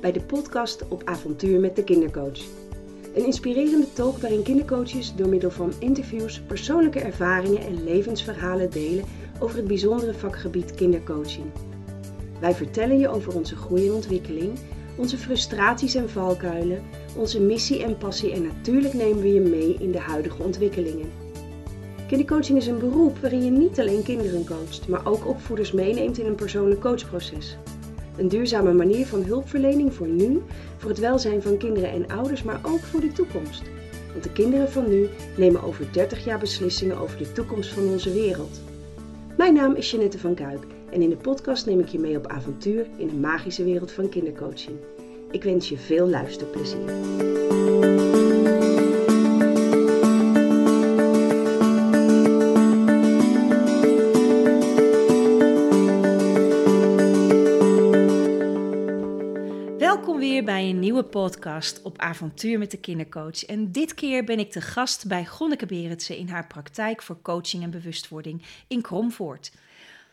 Bij de podcast op avontuur met de kindercoach. Een inspirerende talk waarin kindercoaches door middel van interviews persoonlijke ervaringen en levensverhalen delen over het bijzondere vakgebied kindercoaching. Wij vertellen je over onze groei en ontwikkeling, onze frustraties en valkuilen, onze missie en passie en natuurlijk nemen we je mee in de huidige ontwikkelingen. Kindercoaching is een beroep waarin je niet alleen kinderen coacht, maar ook opvoeders meeneemt in een persoonlijk coachproces. Een duurzame manier van hulpverlening voor nu, voor het welzijn van kinderen en ouders, maar ook voor de toekomst. Want de kinderen van nu nemen over 30 jaar beslissingen over de toekomst van onze wereld. Mijn naam is Jeannette van Kuik en in de podcast neem ik je mee op avontuur in de magische wereld van kindercoaching. Ik wens je veel luisterplezier. Weer bij een nieuwe podcast op Avontuur met de Kindercoach. En dit keer ben ik te gast bij Gonneke Berendsen in haar praktijk voor coaching en bewustwording in Kromvoort.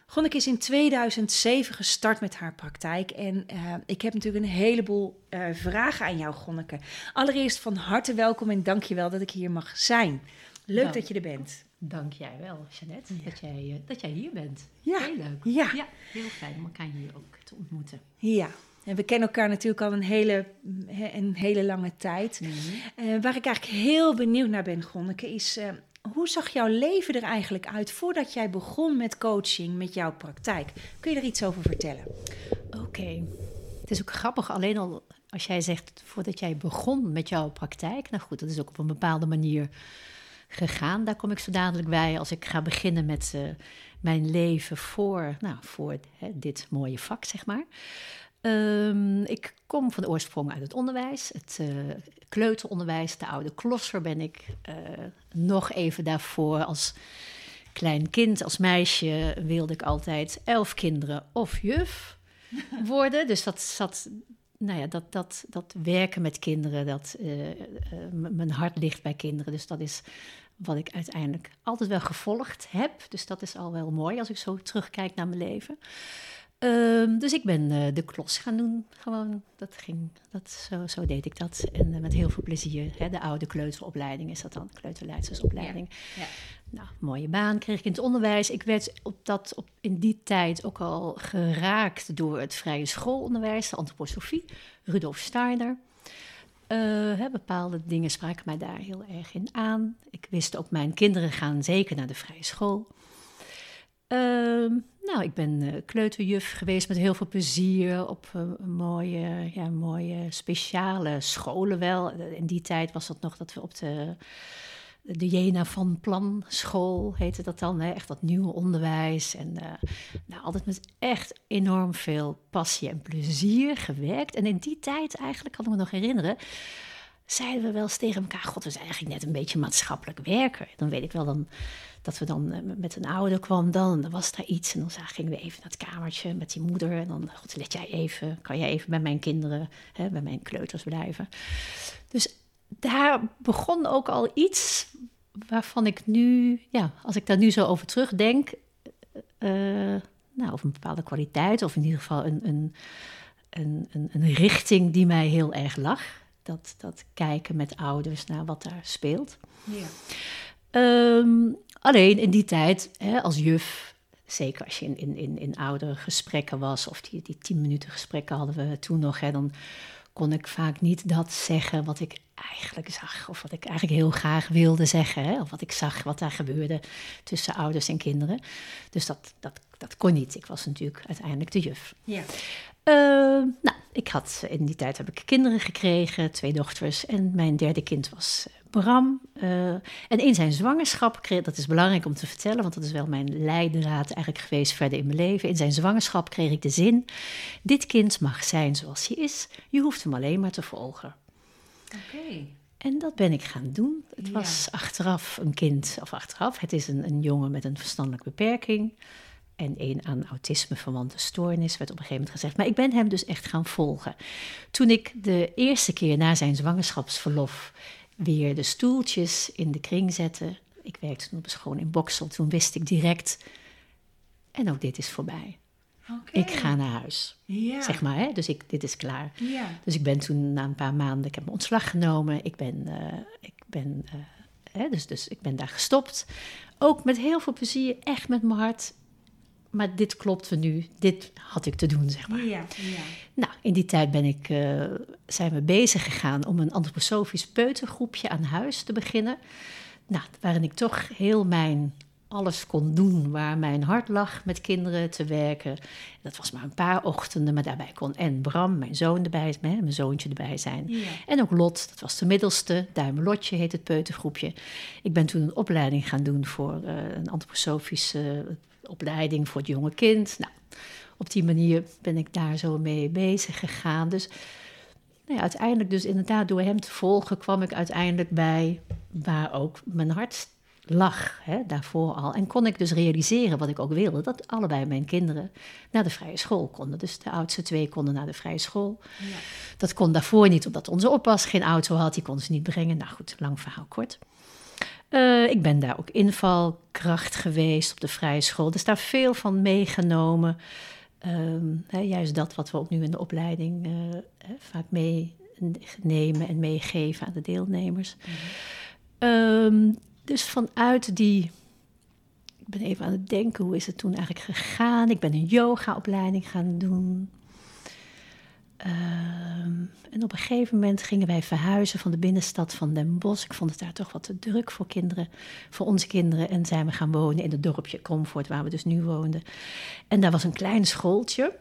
Gonneke is in 2007 gestart met haar praktijk en eh, ik heb natuurlijk een heleboel eh, vragen aan jou, Gonneke. Allereerst van harte welkom en dank je wel dat ik hier mag zijn. Leuk Dank. dat je er bent. Dank jij wel, Jeannette, dat, jij, eh, dat jij hier bent. Ja. Heel leuk. Ja. heel fijn om elkaar hier ook te ontmoeten. Ja, en we kennen elkaar natuurlijk al een hele, een hele lange tijd. Eh, waar ik eigenlijk heel benieuwd naar ben, Gonneke, is eh, hoe zag jouw leven er eigenlijk uit voordat jij begon met coaching, met jouw praktijk? Kun je er iets over vertellen? Oké. Het is ook grappig, alleen al als jij zegt voordat jij begon met jouw praktijk. Nou goed, dat is ook op een bepaalde manier gegaan. Daar kom ik zo dadelijk bij als ik ga beginnen met eh, mijn leven voor, nou, voor hè, dit mooie vak, zeg maar. Ehm, ik kom van oorsprong uit het onderwijs, het eh, kleuteronderwijs. De oude klosser ben ik eh, nog even daarvoor als klein kind, als meisje wilde ik altijd elf kinderen of juf worden. Dus dat zat, nou ja, dat, dat, dat werken met kinderen, dat eh, mijn hart ligt bij kinderen. Dus dat is wat ik uiteindelijk altijd wel gevolgd heb. Dus dat is al wel mooi als ik zo terugkijk naar mijn leven. Ehm, dus ik ben eh, de klos gaan doen. Gewoon, dat ging, dat, zo, zo deed ik dat. En eh, met heel veel plezier. Hè, de oude kleuteropleiding is dat dan, kleuterleidersopleiding. Ja. Nou, mooie baan kreeg ik in het onderwijs. Ik werd op dat, op, in die tijd ook al geraakt door het vrije schoolonderwijs, de antroposofie, Rudolf Steiner. Eh, hè, bepaalde dingen spraken mij daar heel erg in aan. Ik wist ook, mijn kinderen gaan zeker naar de vrije school. Ehm, nou, ik ben eh, kleuterjuf geweest met heel veel plezier op eh, mooie, ja, mooie speciale scholen wel. In die tijd was dat nog dat we op de, de Jena van Plan school heette dat dan. Hè? Echt dat nieuwe onderwijs. En eh, nou, altijd met echt enorm veel passie en plezier gewerkt. En in die tijd eigenlijk, kan ik me nog herinneren zeiden we wel eens tegen elkaar: God, we zijn eigenlijk net een beetje maatschappelijk werker. Dan weet ik wel dan, dat we dan eh, met een ouder kwam, dan, dan was daar iets. En dan gingen we even naar het kamertje met die moeder. En dan, God, let jij even, kan jij even bij mijn kinderen, hè, bij mijn kleuters blijven. Dus daar begon ook al iets waarvan ik nu, ja, als ik daar nu zo over terugdenk, eh, nou, of een bepaalde kwaliteit, of in ieder geval een, een, een, een richting die mij heel erg lag. Dat, dat kijken met ouders naar wat daar speelt. Ja. Ehm, alleen in die tijd, hè, als juf, zeker als je in, in, in, in oudere gesprekken was, of die, die tien minuten gesprekken hadden we toen nog, hè, dan kon ik vaak niet dat zeggen wat ik eigenlijk zag, of wat ik eigenlijk heel graag wilde zeggen, hè, of wat ik zag wat daar gebeurde tussen ouders en kinderen. Dus dat, dat, dat kon niet. Ik was natuurlijk uiteindelijk de juf. Ja. Eh, nou, ik had in die tijd heb ik kinderen gekregen, twee dochters. En mijn derde kind was eh, Bram. Eh, en in zijn zwangerschap, kreeg, dat is belangrijk om te vertellen, want dat is wel mijn leidraad eigenlijk geweest verder in mijn leven. In zijn zwangerschap kreeg ik de zin: dit kind mag zijn zoals hij is. Je hoeft hem alleen maar te volgen. Oké. En dat ben ik gaan doen. Het Ja. was achteraf een kind, of achteraf, het is een, een jongen met een verstandelijke beperking. En een aan autisme verwante stoornis, werd op een gegeven moment gezegd. Maar ik ben hem dus echt gaan volgen. Toen ik de eerste keer na zijn zwangerschapsverlof weer de stoeltjes in de kring zette. Ik werkte toen op een school in Boksel. Toen wist ik direct, en ook dit is voorbij. Ik ga naar huis, Ja. zeg maar. Hè? Dus ik, dit is klaar. Ja. Dus ik ben toen na een paar maanden, ik heb mijn ontslag genomen. Ik ben, eh, ik ben, eh, hè, dus, dus ik ben daar gestopt. Ook met heel veel plezier, echt met mijn hart. Maar dit klopte nu, dit had ik te doen, zeg maar. Ja. Ja. Nou, in die tijd ben ik, eh, zijn we bezig gegaan om een antroposofisch peutergroepje aan huis te beginnen. Nou, waarin ik toch heel mijn alles kon doen waar mijn hart lag met kinderen te werken. Dat was maar een paar ochtenden, maar daarbij kon en Bram, mijn zoon, erbij, mijn zoontje erbij zijn. Ja. En ook Lot, dat was de middelste, Duimelotje heet het peutergroepje. Ik ben toen een opleiding gaan doen voor eh, een antroposofische opleiding voor het jonge kind. Nou, op die manier ben ik daar zo mee bezig gegaan. Dus nou ja, uiteindelijk, dus inderdaad, door hem te volgen, kwam ik uiteindelijk bij waar ook mijn hart lag, hè, daarvoor al. En kon ik dus realiseren wat ik ook wilde, dat allebei mijn kinderen naar de vrije school konden. Dus de oudste twee konden naar de vrije school. Ja. Dat kon daarvoor niet, omdat onze oppas geen auto had, die kon ze niet brengen. Nou goed, lang verhaal kort. Eh, ik ben daar ook invalkracht geweest op de vrije school. Dus daar veel van meegenomen. Ehm, hè, juist dat wat we ook nu in de opleiding eh, vaak meenemen en meegeven aan de deelnemers. Ehm, dus vanuit die. Ik ben even aan het denken, hoe is het toen eigenlijk gegaan? Ik ben een yogaopleiding gaan doen. Ehm, en op een gegeven moment gingen wij verhuizen van de binnenstad van Den Bosch. Ik vond het daar toch wat te druk voor kinderen, voor onze kinderen. En zijn we gaan wonen in het dorpje Comfort, waar we dus nu woonden. En daar was een klein schooltje.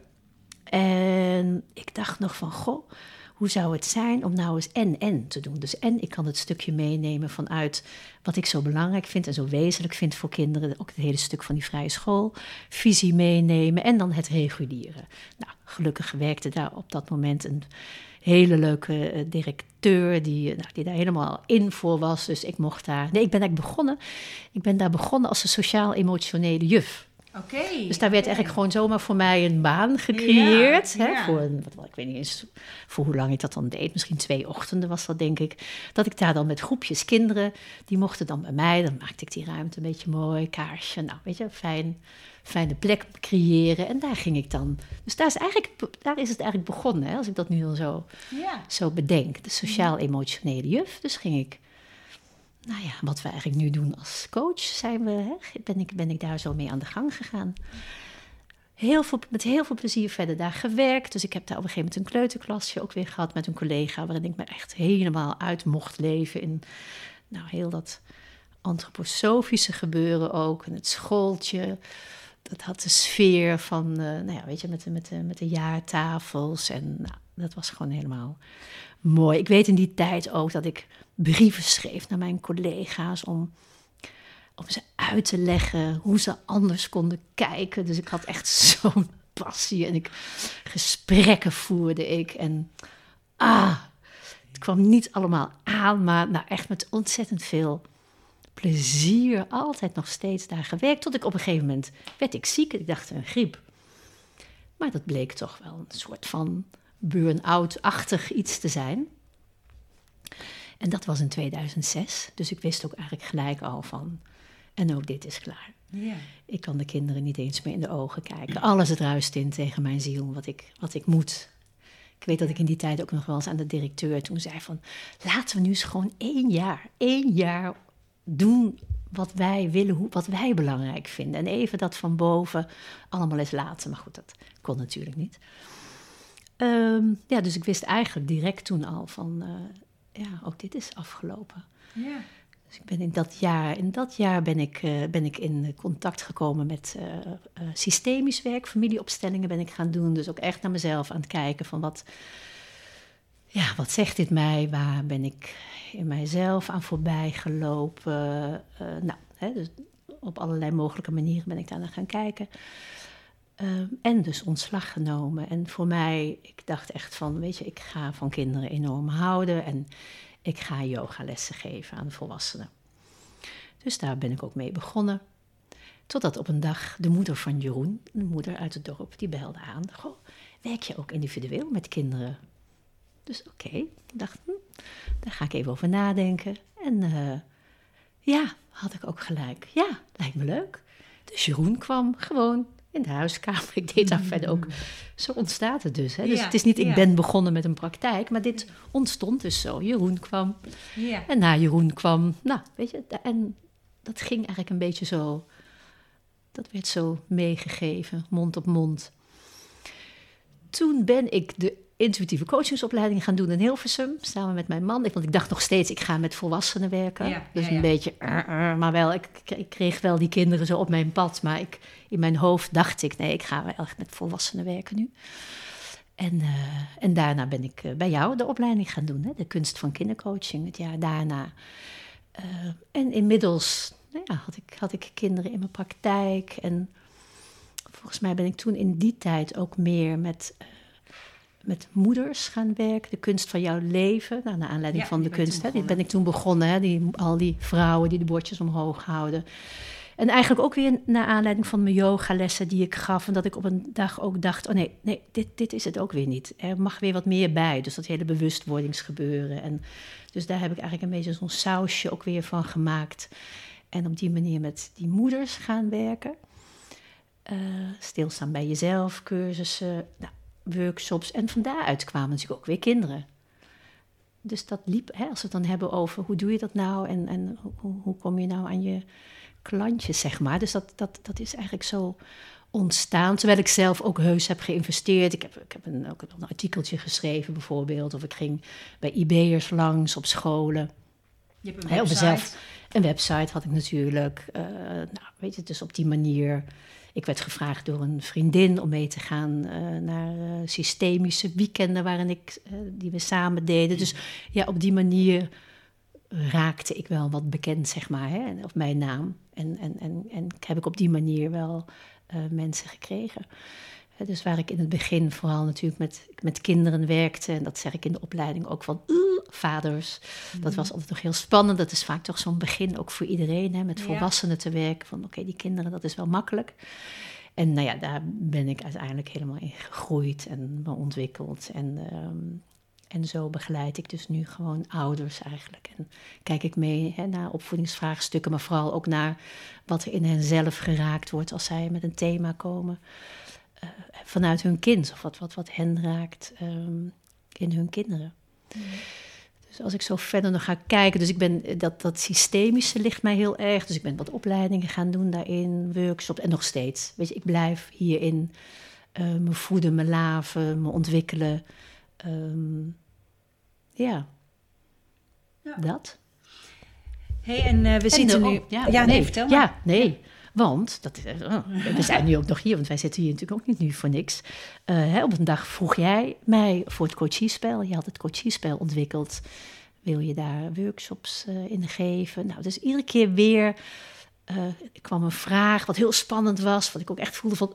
En ik dacht nog van, goh, hoe zou het zijn om nou eens en-en te doen? Dus en ik kan het stukje meenemen vanuit wat ik zo belangrijk vind en zo wezenlijk vind voor kinderen. Ook het hele stuk van die vrije school. Visie meenemen en dan het reguliere. Nou, gelukkig werkte daar op dat moment een hele leuke eh, directeur die, eh, nou, die daar helemaal in voor was. Dus ik mocht daar... Nee, ik ben eigenlijk begonnen. Ik ben daar begonnen als een sociaal-emotionele juf. Oké. Dus daar werd eigenlijk gewoon zomaar voor mij een baan gecreëerd. Ja, hè, ja. Voor, een, wat- ik weet niet eens voor hoe lang ik dat dan deed. Misschien twee ochtenden was dat, denk ik. Dat ik daar dan met groepjes kinderen, die mochten dan bij mij. Dan maakte ik die ruimte een beetje mooi, kaarsje. Nou, weet je, fijn, fijne plek creëren. En daar ging ik dan. Dus daar is, eigenlijk, daar is het eigenlijk begonnen, hè, als ik dat nu al zo, Ja. zo bedenk. De sociaal-emotionele juf. Dus ging ik nou ja, wat we eigenlijk nu doen als coach, zijn we, hè, ben, ik, ben ik daar zo mee aan de gang gegaan. Heel veel, met heel veel plezier verder daar gewerkt. Dus ik heb daar op een gegeven moment een kleuterklasje ook weer gehad met een collega, waarin ik me echt helemaal uit mocht leven in nou, heel dat antroposofische gebeuren ook. En het schooltje. Dat had de sfeer van, eh, nou ja, weet je, met de, met de, met de jaartafels. En nou, dat was gewoon helemaal mooi. Ik weet in die tijd ook dat ik brieven schreef naar mijn collega's om, om ze uit te leggen hoe ze anders konden kijken. Dus ik had echt zo'n passie en ik, gesprekken voerde ik. En ah, het kwam niet allemaal aan, maar nou, echt met ontzettend veel plezier. Altijd nog steeds daar gewerkt. Tot ik op een gegeven moment werd ik ziek. Ik dacht een griep. Maar dat bleek toch wel een soort van burn-out-achtig iets te zijn. En dat was in 2006. Dus ik wist ook eigenlijk gelijk al van. En ook dit is klaar. Ja. Ik kan de kinderen niet eens meer in de ogen kijken. Alles druist in tegen mijn ziel, wat ik, wat ik moet. Ik weet dat ik in die tijd ook nog wel eens aan de directeur toen zei van... laten we nu eens gewoon één jaar, één jaar doen wat wij willen, hoe, wat wij belangrijk vinden. En even dat van boven allemaal eens laten. Maar goed, dat kon natuurlijk niet. Ehm, ja, dus ik wist eigenlijk direct toen al van... eh, ja, ook dit is afgelopen. Ja. Dus ik ben in dat jaar, in dat jaar ben ik, eh, ben ik in contact gekomen met eh, eh, systemisch werk, familieopstellingen ben ik gaan doen. Dus ook echt naar mezelf aan het kijken van wat, ja, wat zegt dit mij? Waar ben ik in mijzelf aan voorbij gelopen? Nou, hè, dus op allerlei mogelijke manieren ben ik daar naar gaan kijken. Ehm, en dus ontslag genomen. En voor mij, ik dacht echt van, weet je, ik ga van kinderen enorm houden. En ik ga yogalessen geven aan volwassenen. Dus daar ben ik ook mee begonnen. Totdat op een dag de moeder van Jeroen, de moeder uit het dorp, die belde aan. Goh, werk je ook individueel met kinderen? Dus oké, dacht, hm, daar ga ik even over nadenken. En eh, ja, had ik ook gelijk. Ja, lijkt me leuk. Dus Jeroen kwam gewoon in de huiskamer. Ik deed daar verder ook. Zo ontstaat het dus. Hè? Dus Ja, het is niet, ik ja. ben begonnen met een praktijk, maar dit ontstond dus zo. Jeroen kwam Ja. en na Jeroen kwam, nou, weet je, en dat ging eigenlijk een beetje zo, dat werd zo meegegeven, mond op mond. Toen ben ik de intuïtieve coachingsopleiding gaan doen in Hilversum, samen met mijn man. Ik, want ik dacht nog steeds, ik ga met volwassenen werken. Ja, dus ja, een ja. beetje, uh, uh, maar wel, ik, ik kreeg wel die kinderen zo op mijn pad. Maar ik, in mijn hoofd dacht ik, nee, ik ga wel echt met volwassenen werken nu. En, eh, en daarna ben ik eh, bij jou de opleiding gaan doen, hè, de kunst van kindercoaching, het jaar daarna. Eh, en inmiddels nou ja, had, ik, had ik kinderen in mijn praktijk. En volgens mij ben ik toen in die tijd ook meer met, eh, met moeders gaan werken. De kunst van jouw leven, nou, naar aanleiding Ja, van de kunst. Hè, die ben ik toen begonnen, hè, die, al die vrouwen die de bordjes omhoog houden. En eigenlijk ook weer naar aanleiding van mijn yogalessen die ik gaf. En dat ik op een dag ook dacht, oh nee, nee dit, dit is het ook weer niet. Er mag weer wat meer bij. Dus dat hele bewustwordingsgebeuren. En dus daar heb ik eigenlijk een beetje zo'n sausje ook weer van gemaakt. En op die manier met die moeders gaan werken. Eh, stilstaan bij jezelf, cursussen, nou, workshops. En van daaruit kwamen natuurlijk ook weer kinderen. Dus dat liep, hè, als we het dan hebben over hoe doe je dat nou en, en hoe, hoe kom je nou aan je klantjes, zeg maar. Dus dat, dat, dat is eigenlijk zo ontstaan. Terwijl ik zelf ook heus heb geïnvesteerd. Ik heb, ik heb een, ook een artikeltje geschreven bijvoorbeeld. Of ik ging bij IB'ers langs op scholen. Je hebt een website. mezelf. Een website had ik natuurlijk. Eh, nou, weet je, dus op die manier. Ik werd gevraagd door een vriendin om mee te gaan eh, naar eh, systemische weekenden waarin ik, eh, die we samen deden. Dus ja, op die manier raakte ik wel wat bekend, zeg maar, hè, of mijn naam. En, en, en, en heb ik op die manier wel mensen gekregen. Dus waar ik in het begin vooral natuurlijk met, met kinderen werkte, en dat zeg ik in de opleiding ook van "Oeh, vaders. Dat was altijd nog heel spannend. Dat is vaak toch zo'n begin ook voor iedereen, hè, met Ja. volwassenen te werken. Van oké, die kinderen, dat is wel makkelijk. En nou ja, daar ben ik uiteindelijk helemaal in gegroeid en me ontwikkeld. En, ehm, en zo begeleid ik dus nu gewoon ouders eigenlijk. En kijk ik mee hè, naar opvoedingsvraagstukken, maar vooral ook naar wat er in hen zelf geraakt wordt als zij met een thema komen. eh, vanuit hun kind, of wat, wat, wat hen raakt ehm, in hun kinderen. Dus als ik zo verder nog ga kijken, dus ik ben dat, dat systemische ligt mij heel erg. Dus ik ben wat opleidingen gaan doen daarin, workshops en nog steeds. Weet je, ik blijf hierin eh, me voeden, me laven, me ontwikkelen. Ehm, ja. Ja. dat. Hey, en eh, we zitten de- nu... ja, nee, nee, vertel maar. Ja, nee. Want, dat, oh, we zijn nu ook nog hier, want wij zitten hier natuurlijk ook niet nu voor niks. Eh, hè, op een dag vroeg jij mij voor het coachiespel. Je had het coachiespel ontwikkeld. Wil je daar workshops eh, in geven? Nou, dus iedere keer weer eh, kwam een vraag wat heel spannend was. Wat ik ook echt voelde van...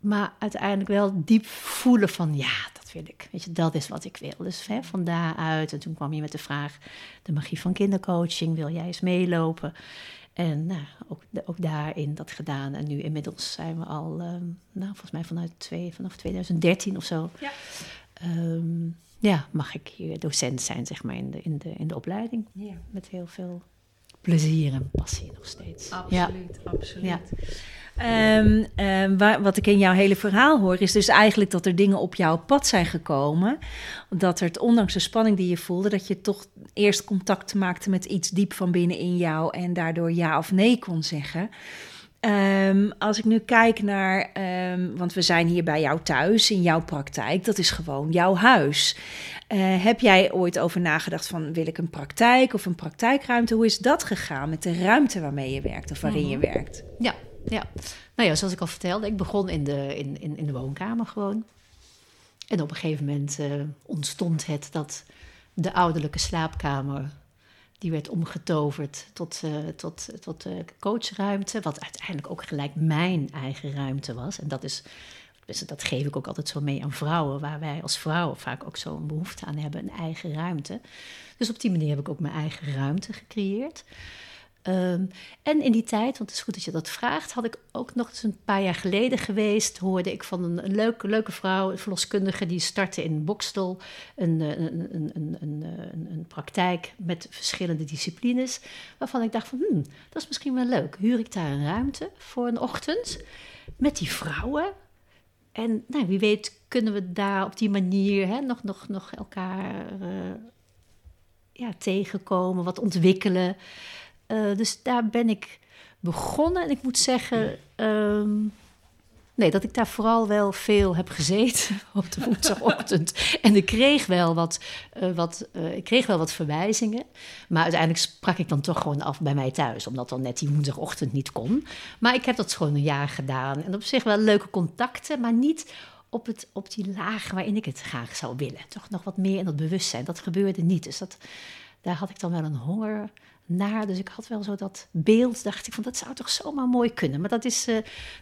Maar uiteindelijk wel diep voelen van... ja, dat wil ik. Weet je, dat is wat ik wil. Dus hè, van daaruit. En toen kwam je met de vraag... de magie van kindercoaching. Wil jij eens meelopen? En nou, ook, ook daarin dat gedaan. En nu inmiddels zijn we al, ehm, nou, volgens mij vanuit twee, vanaf 2013 of zo. Ja. Ehm, ja, mag ik hier docent zijn, zeg maar, in de, in de, in de opleiding. Ja. Met heel veel plezier en passie nog steeds. Ja. Absoluut, absoluut. Ja. Ehm, ehm, waar- wat ik in jouw hele verhaal hoor, is dus eigenlijk dat er dingen op jouw pad zijn gekomen. Dat er, ondanks de spanning die je voelde, dat je toch eerst contact maakte met iets diep van binnen in jou en daardoor ja of nee kon zeggen. Ehm, als ik nu kijk naar, ehm, want we zijn hier bij jou thuis, in jouw praktijk, dat is gewoon jouw huis. Eh, heb jij ooit over nagedacht van wil ik een praktijk of een praktijkruimte? Hoe is dat gegaan met de ruimte waarmee je werkt of waarin je werkt? Ja, ja. Nou ja, zoals ik al vertelde, ik begon in de, in, in, in de woonkamer gewoon. En op een gegeven moment eh, ontstond het dat de ouderlijke slaapkamer... die werd omgetoverd tot, eh, tot, tot eh, coachruimte... wat uiteindelijk ook gelijk mijn eigen ruimte was. En dat is... Dus dat geef ik ook altijd zo mee aan vrouwen, waar wij als vrouwen vaak ook zo'n behoefte aan hebben, een eigen ruimte. Dus op die manier heb ik ook mijn eigen ruimte gecreëerd. Ehm, en in die tijd, want het is goed dat je dat vraagt, had ik ook nog eens een paar jaar geleden geweest. Hoorde ik van een, leuke, leuke vrouw, een verloskundige, die startte in Bokstel een, een, een, een, een, praktijk met verschillende disciplines. Waarvan ik dacht van, hmm, dat is misschien wel leuk. Huur ik daar een ruimte voor een ochtend met die vrouwen? En nou, wie weet kunnen we daar op die manier hè, nog, nog, nog elkaar uh, ja, tegenkomen, wat ontwikkelen. Uh, dus daar ben ik begonnen. En ik moet zeggen, um, nee, dat ik daar vooral wel veel heb gezeten op de woensdagochtend. en ik kreeg wel wat, uh, wat, ik kreeg wel wat verwijzingen. Maar uiteindelijk sprak ik dan toch gewoon af bij mij thuis, omdat dan net die woensdagochtend niet kon. Maar ik heb dat gewoon een jaar gedaan. En op zich wel leuke contacten, maar niet op, het, op die laag waarin ik het graag zou willen. Toch nog wat meer in dat bewustzijn. Dat gebeurde niet. Dus dat, daar had ik dan wel een honger Dus ik had wel zo dat beeld, dacht ik van dat zou toch zomaar mooi kunnen. Maar dat is, uh,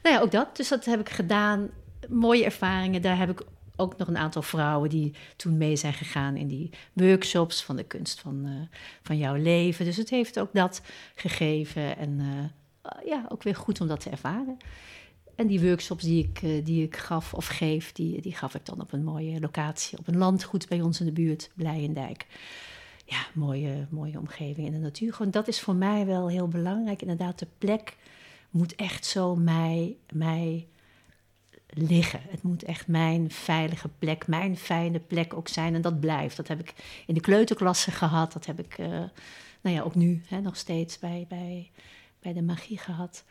nou ja, ook dat. Dus dat heb ik gedaan. Mooie ervaringen. Daar heb ik ook nog een aantal vrouwen die toen mee zijn gegaan in die workshops van de kunst van, uh, van jouw leven. Dus het heeft ook dat gegeven. En uh, ja, ook weer goed om dat te ervaren. En die workshops die ik, die ik gaf of geef, die, die gaf ik dan op een mooie locatie, op een landgoed bij ons in de buurt, Blijendijk. Ja, mooie, mooie omgeving in de natuur. Gewoon dat is voor mij wel heel belangrijk. Inderdaad, de plek moet echt zo mij, mij liggen. Het moet echt mijn veilige plek, mijn fijne plek ook zijn. En dat blijft. Dat heb ik in de kleuterklasse gehad. Dat heb ik, uh, nou ja, ook nu hè, nog steeds bij, bij, bij de magie gehad.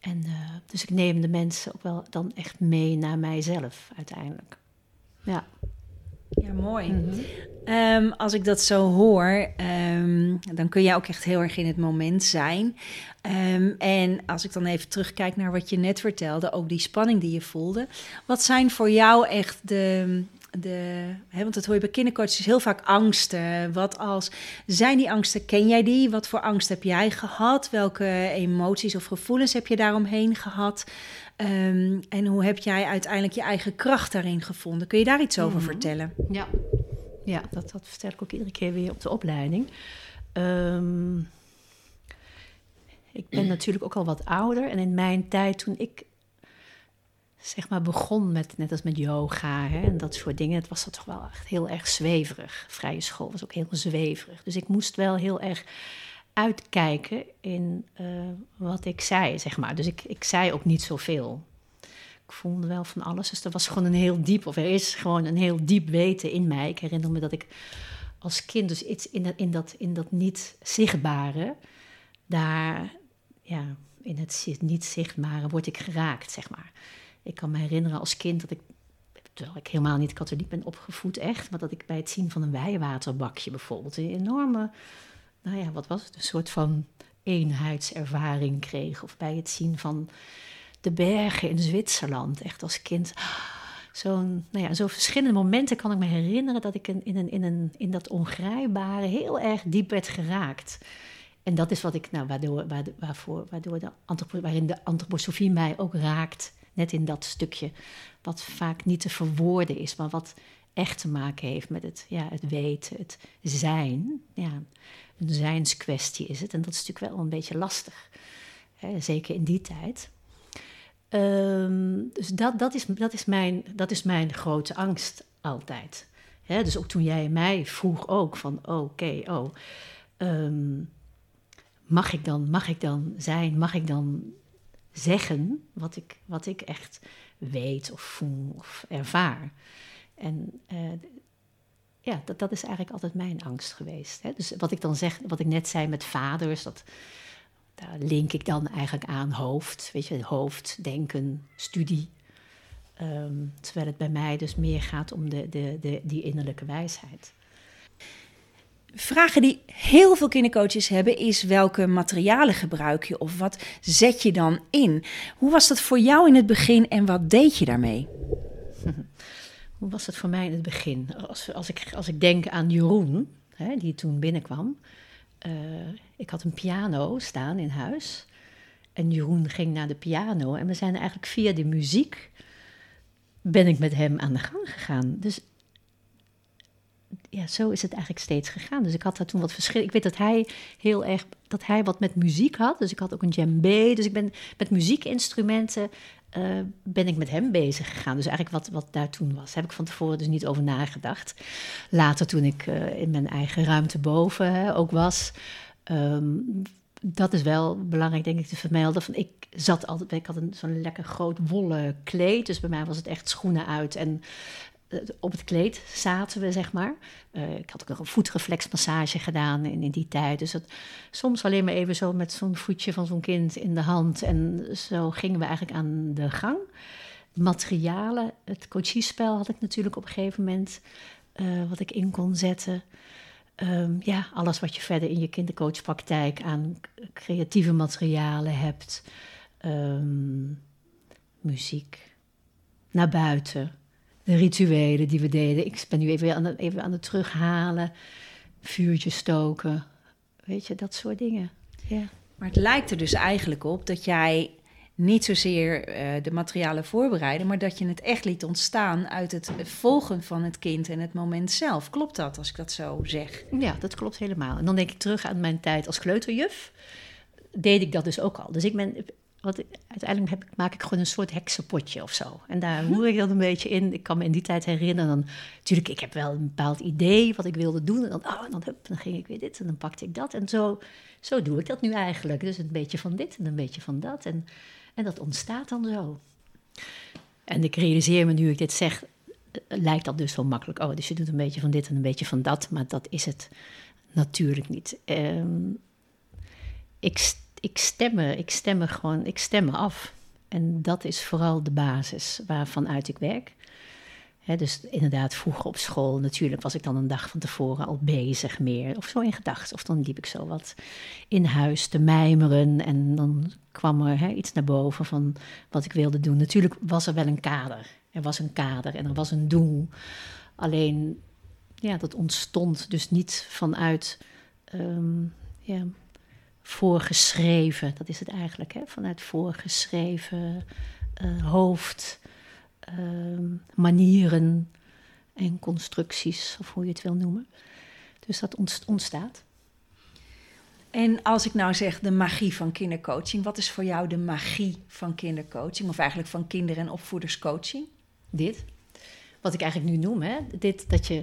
En uh, dus ik neem de mensen ook wel dan echt mee naar mijzelf uiteindelijk. Ja. Ja, mooi. Mm -hmm. um, als ik dat zo hoor, um, dan kun je ook echt heel erg in het moment zijn. Um, en als ik dan even terugkijk naar wat je net vertelde, ook die spanning die je voelde. Wat zijn voor jou echt de, de, hè, want dat hoor je bij kindercoaches heel vaak angsten. Wat als, zijn die angsten, ken jij die? Wat voor angst heb jij gehad? Welke emoties of gevoelens heb je daaromheen gehad? Um, en hoe heb jij uiteindelijk je eigen kracht daarin gevonden? Kun je daar iets over mm -hmm. vertellen? Ja, ja dat, dat vertel ik ook iedere keer weer op de opleiding. Um, ik ben natuurlijk ook al wat ouder. En in mijn tijd, toen ik zeg maar begon met, net als met yoga hè, en dat soort dingen, het was dat toch wel echt heel erg zweverig. Vrije school was ook heel zweverig. Dus ik moest wel heel erg uitkijken in uh, wat ik zei, zeg maar. Dus ik, ik zei ook niet zoveel. Ik voelde wel van alles. Dus er was gewoon een heel diep, of er is gewoon een heel diep weten in mij. Ik herinner me dat ik als kind dus iets in dat, in dat, in dat niet zichtbare, daar, ja, in het niet zichtbare word ik geraakt, zeg maar. Ik kan me herinneren als kind dat ik, terwijl ik helemaal niet katholiek ben opgevoed, echt, maar dat ik bij het zien van een wijwaterbakje bijvoorbeeld een enorme, nou ja, wat was het, een soort van eenheidservaring kreeg. Of bij het zien van de bergen in Zwitserland, echt als kind. Zo'n, nou ja, zo verschillende momenten kan ik me herinneren dat ik in, een, in, in dat ongrijpbare heel erg diep werd geraakt. En dat is wat ik, nou, waardoor, waarvoor, waardoor de, waarin de antroposofie mij ook raakt net in dat stukje wat vaak niet te verwoorden is, maar wat echt te maken heeft met het, ja, het weten, het zijn. Ja, een zijnskwestie is het. En dat is natuurlijk wel een beetje lastig, hè, zeker in die tijd. Um, dus dat, dat, is, dat, is mijn, dat is mijn grote angst altijd. Hè, dus ook toen jij mij vroeg ook van oké, oh, um, mag, ik dan, mag ik dan zijn, mag ik dan zeggen wat ik, wat ik echt weet of voel of ervaar. En uh, ja, dat, dat is eigenlijk altijd mijn angst geweest. Hè? Dus wat ik dan zeg, wat ik net zei met vaders, dat, daar link ik dan eigenlijk aan hoofd. Weet je, hoofd, denken, studie. Um, terwijl het bij mij dus meer gaat om de, de, de, die innerlijke wijsheid. Vragen die heel veel kindercoaches hebben is welke materialen gebruik je of wat zet je dan in? Hoe was dat voor jou in het begin en wat deed je daarmee? Hoe was het voor mij in het begin? Als, als, ik, als ik denk aan Jeroen, hè, die toen binnenkwam. Uh, ik had een piano staan in huis. En Jeroen ging naar de piano. En we zijn eigenlijk via de muziek ben ik met hem aan de gang gegaan. Dus ja, zo is het eigenlijk steeds gegaan. Dus ik had daar toen wat verschil. Ik weet dat hij heel erg, dat hij wat met muziek had. Dus ik had ook een djembe. Dus ik ben met muziekinstrumenten uh, ben ik met hem bezig gegaan. Dus eigenlijk wat, wat daar toen was. Heb ik van tevoren dus niet over nagedacht. Later toen ik uh, in mijn eigen ruimte boven hè, ook was. Um, dat is wel belangrijk, denk ik, te vermelden. Van, ik zat altijd, ik had een, zo'n lekker groot wollen kleed. Dus bij mij was het echt schoenen uit en eh, op het kleed zaten we, zeg maar. Uh, ik had ook nog een voetreflexmassage gedaan in, in die tijd. Dus dat, soms alleen maar even zo met zo'n voetje van zo'n kind in de hand. En zo gingen we eigenlijk aan de gang. Materialen, het coachiespel had ik natuurlijk op een gegeven moment... Uh, wat ik in kon zetten. Um, ja, alles wat je verder in je kindercoachpraktijk aan creatieve materialen hebt. Um, muziek, naar buiten de rituelen die we deden. Ik ben nu even aan, het, even aan het terughalen, vuurtje stoken, weet je, dat soort dingen. Ja. Maar het lijkt er dus eigenlijk op dat jij niet zozeer uh, de materialen voorbereiden, maar dat je het echt liet ontstaan uit het volgen van het kind en het moment zelf. Klopt dat als ik dat zo zeg? Ja, dat klopt helemaal. En dan denk ik terug aan mijn tijd als kleuterjuf. Deed ik dat dus ook al. Dus ik ben wat, uiteindelijk heb, maak ik gewoon een soort heksenpotje of zo. En daar roer ik dat een beetje in. Ik kan me in die tijd herinneren. Dan, natuurlijk, ik heb wel een bepaald idee wat ik wilde doen. En dan, oh, dan, hup, dan ging ik weer dit en dan pakte ik dat. En zo, zo doe ik dat nu eigenlijk. Dus een beetje van dit en een beetje van dat. En, en dat ontstaat dan zo. En ik realiseer me nu ik dit zeg, lijkt dat dus zo makkelijk. Oh, dus je doet een beetje van dit en een beetje van dat. Maar dat is het natuurlijk niet. Um, ik ik stemmen, ik stemmen gewoon, ik stemmen af. En dat is vooral de basis waarvan uit ik werk. dus inderdaad, vroeger op school, natuurlijk was ik dan een dag van tevoren al bezig meer. Of zo in gedachten. Of dan liep ik zo wat in huis te mijmeren. En dan kwam er iets naar boven van wat ik wilde doen. Natuurlijk was er wel een kader. Er was een kader en er was een doel. Alleen, ja, dat ontstond dus niet vanuit um, ja, voorgeschreven, dat is het eigenlijk, hè? vanuit voorgeschreven uh, hoofd, uh, manieren en constructies, of hoe je het wil noemen. Dus dat ontstaat. En als ik nou zeg de magie van kindercoaching, wat is voor jou de magie van kindercoaching, of eigenlijk van kinder- en opvoederscoaching? Dit, wat ik eigenlijk nu noem, hè? dit dat je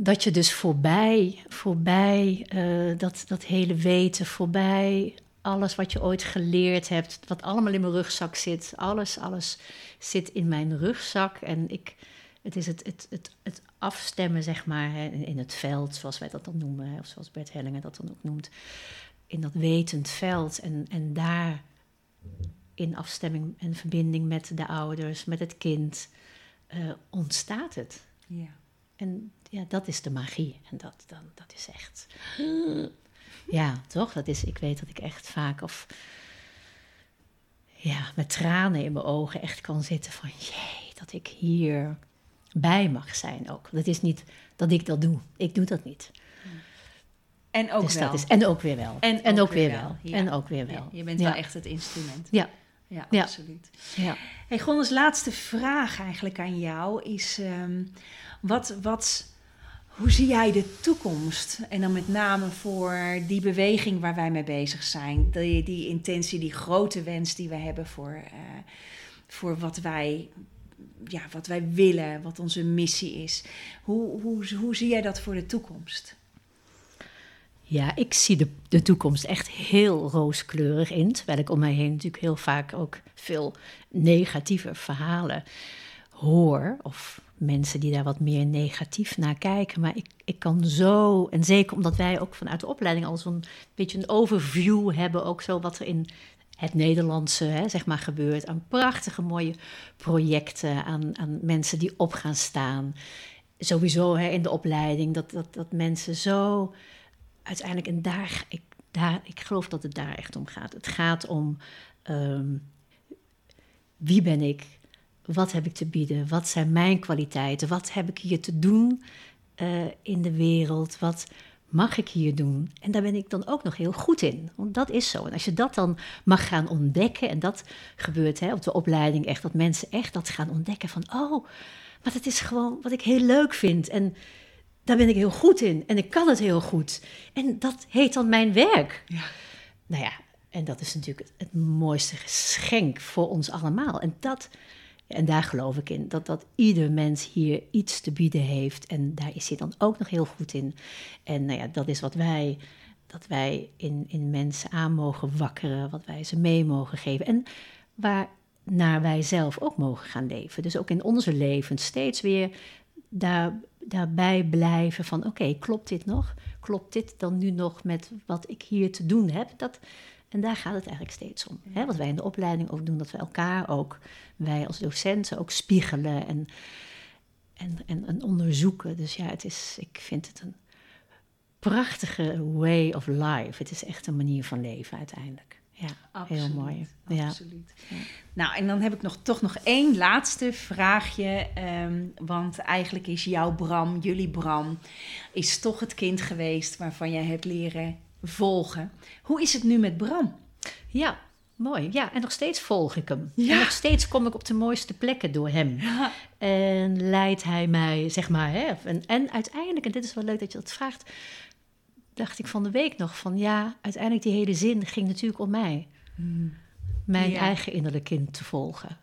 dat je dus voorbij, voorbij uh, dat, dat hele weten, voorbij alles wat je ooit geleerd hebt, wat allemaal in mijn rugzak zit, alles, alles zit in mijn rugzak. En ik, het is het, het, het, het afstemmen, zeg maar, hè, in het veld, zoals wij dat dan noemen, of zoals Bert Hellingen dat dan ook noemt. In dat wetend veld en, en daar in afstemming en verbinding met de ouders, met het kind, uh, ontstaat het. Ja. En ja, dat is de magie. En dat, dan, dat is echt. Ja, toch? Dat is, ik weet dat ik echt vaak of. Ja, met tranen in mijn ogen echt kan zitten van jee, dat ik hier bij mag zijn ook. Dat is niet dat ik dat doe. Ik doe dat niet. En ook dus wel. Is, en ook weer wel. En, en ook, weer wel. En ook weer wel. Je bent wel echt het instrument. Ja. Ja, absoluut. Ja. Hey, Gondes, laatste vraag eigenlijk aan jou is... Um, wat, wat, hoe zie jij de toekomst? En dan met name voor die beweging waar wij mee bezig zijn. Die, die intentie, die grote wens die we hebben voor, uh, voor wat, wij, ja, wat wij willen, wat onze missie is. Hoe, hoe, hoe zie jij dat voor de toekomst? Ja, ik zie de, de toekomst echt heel rooskleurig in. Terwijl ik om mij heen natuurlijk heel vaak ook veel negatieve verhalen hoor. Of mensen die daar wat meer negatief naar kijken. Maar ik, ik kan zo, en zeker omdat wij ook vanuit de opleiding al zo'n beetje een overview hebben, ook zo wat er in het Nederlandse, hè, zeg maar, gebeurt. Aan prachtige mooie projecten, aan, aan mensen die op gaan staan. Sowieso hè, in de opleiding, dat, dat, dat mensen zo uiteindelijk, en daar, ik, daar, ik geloof dat het daar echt om gaat. Het gaat om um, wie ben ik? Wat heb ik te bieden? Wat zijn mijn kwaliteiten? Wat heb ik hier te doen uh, in de wereld? Wat mag ik hier doen? En daar ben ik dan ook nog heel goed in. Want dat is zo. En als je dat dan mag gaan ontdekken, en dat gebeurt hè, op de opleiding echt, dat mensen echt dat gaan ontdekken van, oh, maar dat is gewoon wat ik heel leuk vind. En daar ben ik heel goed in en ik kan het heel goed. En dat heet dan mijn werk. Ja. Nou ja, en dat is natuurlijk het, het mooiste geschenk voor ons allemaal. En dat, en daar geloof ik in, dat, dat ieder mens hier iets te bieden heeft. En daar is hij dan ook nog heel goed in. En nou ja, dat is wat wij, dat wij in, in mensen aan mogen wakkeren, wat wij ze mee mogen geven. En waarnaar wij zelf ook mogen gaan leven. Dus ook in onze leven steeds weer daar, daarbij blijven van oké, klopt dit nog? Klopt dit dan nu nog met wat ik hier te doen heb? Dat, en daar gaat het eigenlijk steeds om. Hè? Wat wij in de opleiding ook doen, dat we elkaar ook, wij als docenten ook spiegelen en, en, en, en onderzoeken. Dus ja, het is, ik vind het een prachtige way of life. Het is echt een manier van leven uiteindelijk. Ja, Absoluut, heel mooi. Absoluut. Ja. Nou, en dan heb ik nog, toch nog één laatste vraagje. Um, want eigenlijk is jouw Bram, jullie Bram, is toch het kind geweest waarvan jij hebt leren volgen. Hoe is het nu met Bram? Ja, mooi. Ja, en nog steeds volg ik hem. Ja. En nog steeds kom ik op de mooiste plekken door hem. Ja. En leidt hij mij, zeg maar. Hè? En, en uiteindelijk, en dit is wel leuk dat je dat vraagt dacht ik van de week nog van ja, uiteindelijk die hele zin ging natuurlijk om mij. Hmm. Mijn eigen innerlijk kind te volgen.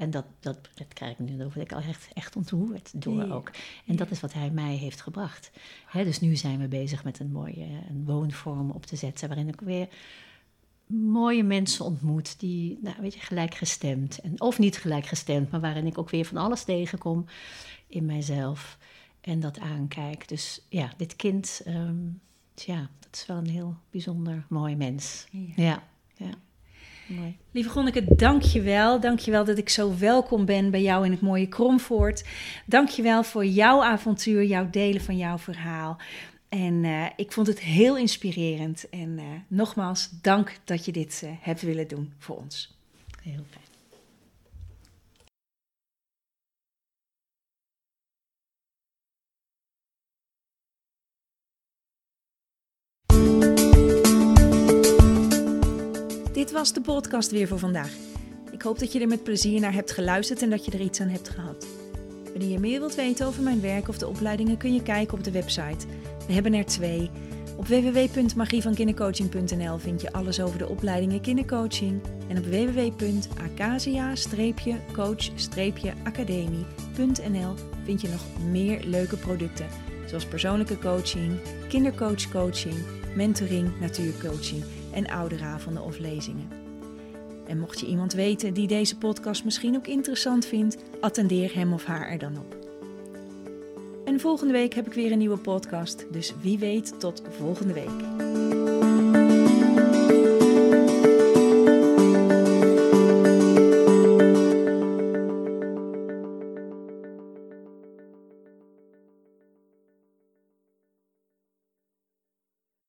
En dat, dat, dat krijg ik nu, word ik al echt, echt ontroerd door ook. En dat is wat hij mij heeft gebracht. dus nu zijn we bezig met een mooie een woonvorm op te zetten, waarin ik weer mooie mensen ontmoet die, nou, weet je, gelijkgestemd, en, of niet gelijkgestemd, maar waarin ik ook weer van alles tegenkom in mijzelf en dat aankijk. Dus ja, dit kind, ehm, ja, dat is wel een heel bijzonder mooi mens. Ja, ja. Mooi. Lieve Gonneke, dank je wel. Dank je wel dat ik zo welkom ben bij jou in het mooie Kromvoort. Dank je wel voor jouw avontuur, jouw delen van jouw verhaal. En uh, ik vond het heel inspirerend. En uh, nogmaals, dank dat je dit uh, hebt willen doen voor ons. Heel fijn. Dit was de podcast weer voor vandaag. Ik hoop dat je er met plezier naar hebt geluisterd en dat je er iets aan hebt gehad. Wanneer je meer wilt weten over mijn werk of de opleidingen kun je kijken op de website. We hebben er twee. Op www.magievankindercoaching.nl vind je alles over de opleidingen kindercoaching. En op www.acasia-coach-academie.nl vind je nog meer leuke producten. Zoals persoonlijke coaching, kindercoachcoaching, mentoring, natuurcoaching en ouderavonden of lezingen. En mocht je iemand weten die deze podcast misschien ook interessant vindt, attendeer hem of haar er dan op. En volgende week heb ik weer een nieuwe podcast, dus wie weet tot volgende week.